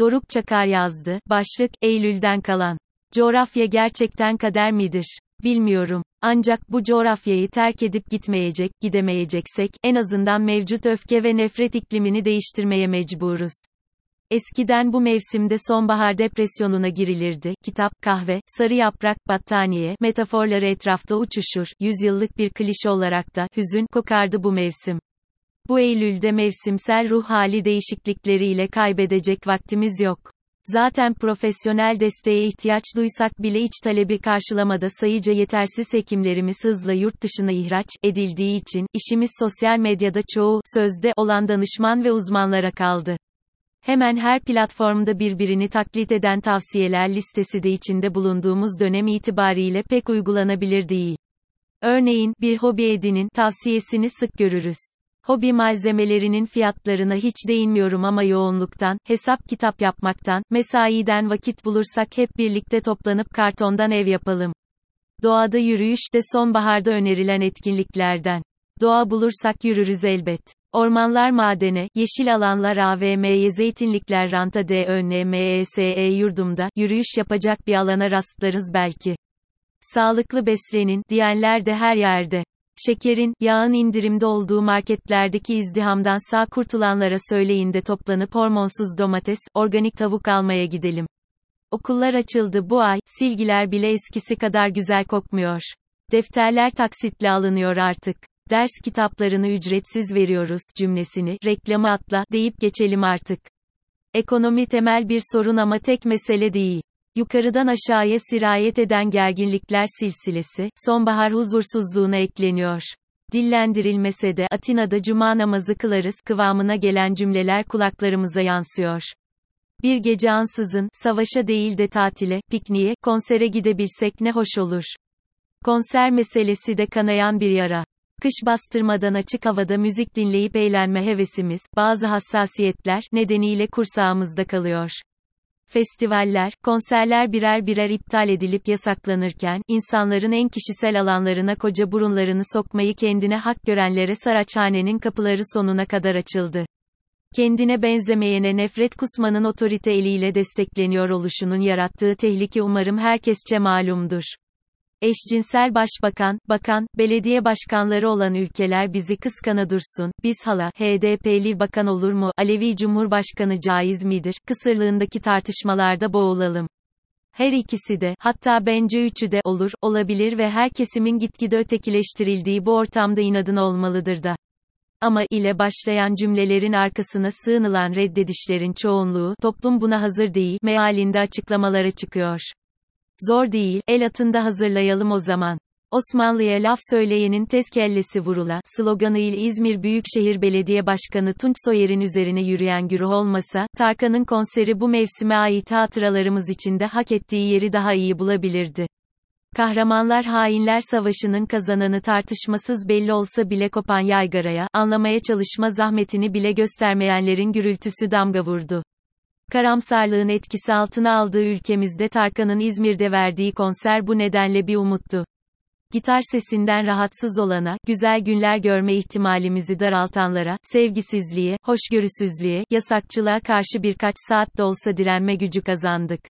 Doruk Çakar yazdı. Başlık, Eylül'den kalan. Coğrafya gerçekten kader midir? Bilmiyorum. Ancak bu coğrafyayı terk edip gitmeyecek, gidemeyeceksek, en azından mevcut öfke ve nefret iklimini değiştirmeye mecburuz. Eskiden bu mevsimde sonbahar depresyonuna girilirdi. Kitap, kahve, sarı yaprak, battaniye, metaforları etrafta uçuşur. Yüzyıllık bir klişe olarak da, hüzün, kokardı bu mevsim. Bu Eylül'de mevsimsel ruh hali değişiklikleriyle kaybedecek vaktimiz yok. Zaten profesyonel desteğe ihtiyaç duysak bile iç talebi karşılamada sayıca yetersiz hekimlerimiz hızla yurt dışına ihraç edildiği için işimiz sosyal medyada çoğu sözde olan danışman ve uzmanlara kaldı. Hemen her platformda birbirini taklit eden tavsiyeler listesi de içinde bulunduğumuz dönem itibariyle pek uygulanabilir değil. Örneğin, bir hobi edinin tavsiyesini sık görürüz. Hobi malzemelerinin fiyatlarına hiç değinmiyorum ama yoğunluktan, hesap kitap yapmaktan, mesaiden vakit bulursak hep birlikte toplanıp kartondan ev yapalım. Doğada yürüyüş de sonbaharda önerilen etkinliklerden. Doğa bulursak yürürüz elbet. Ormanlar madene, yeşil alanlar AVM'ye zeytinlikler ranta DÖNMESE yurdumda, yürüyüş yapacak bir alana rastlarız belki. Sağlıklı beslenin, diyenler de her yerde. Şekerin, yağın indirimde olduğu marketlerdeki izdihamdan sağ kurtulanlara söyleyin de toplanıp hormonsuz domates, organik tavuk almaya gidelim. Okullar açıldı bu ay, silgiler bile eskisi kadar güzel kokmuyor. Defterler taksitle alınıyor artık. Ders kitaplarını ücretsiz veriyoruz cümlesini, reklamı atla, deyip geçelim artık. Ekonomi temel bir sorun ama tek mesele değil. Yukarıdan aşağıya sirayet eden gerginlikler silsilesi, sonbahar huzursuzluğuna ekleniyor. Dillendirilmese de Atina'da cuma namazı kılarız kıvamına gelen cümleler kulaklarımıza yansıyor. Bir gece ansızın, savaşa değil de tatile, pikniğe, konsere gidebilsek ne hoş olur. Konser meselesi de kanayan bir yara. Kış bastırmadan açık havada müzik dinleyip eğlenme hevesimiz, bazı hassasiyetler nedeniyle kursağımızda kalıyor. Festivaller, konserler birer birer iptal edilip yasaklanırken, insanların en kişisel alanlarına koca burunlarını sokmayı kendine hak görenlere Saraçhane'nin kapıları sonuna kadar açıldı. Kendine benzemeyene nefret kusmanın otorite eliyle destekleniyor oluşunun yarattığı tehlike umarım herkesçe malumdur. Eşcinsel başbakan, bakan, belediye başkanları olan ülkeler bizi kıskana dursun, biz hala, HDP'li bakan olur mu, Alevi Cumhurbaşkanı caiz midir, kısırlığındaki tartışmalarda boğulalım. Her ikisi de, hatta bence üçü de, olur, olabilir ve her kesimin gitgide ötekileştirildiği bu ortamda inadın olmalıdır da. Ama ile başlayan cümlelerin arkasına sığınılan reddedişlerin çoğunluğu, toplum buna hazır değil, mealinde açıklamalara çıkıyor. Zor değil, el atında hazırlayalım o zaman. Osmanlı'ya laf söyleyenin tez kellesi vurula, sloganıyla İzmir Büyükşehir Belediye Başkanı Tunç Soyer'in üzerine yürüyen güruh olmasa, Tarkan'ın konseri bu mevsime ait hatıralarımız içinde hak ettiği yeri daha iyi bulabilirdi. Kahramanlar Hainler Savaşı'nın kazananı tartışmasız belli olsa bile kopan yaygaraya, anlamaya çalışma zahmetini bile göstermeyenlerin gürültüsü damga vurdu. Karamsarlığın etkisi altına aldığı ülkemizde Tarkan'ın İzmir'de verdiği konser bu nedenle bir umuttu. Gitar sesinden rahatsız olana, güzel günler görme ihtimalimizi daraltanlara, sevgisizliğe, hoşgörüsüzlüğe, yasakçılığa karşı birkaç saat de olsa direnme gücü kazandık.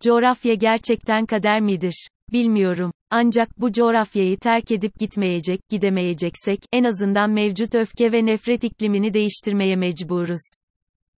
Coğrafya gerçekten kader midir? Bilmiyorum. Ancak bu coğrafyayı terk edip gitmeyecek, gidemeyeceksek, en azından mevcut öfke ve nefret iklimini değiştirmeye mecburuz.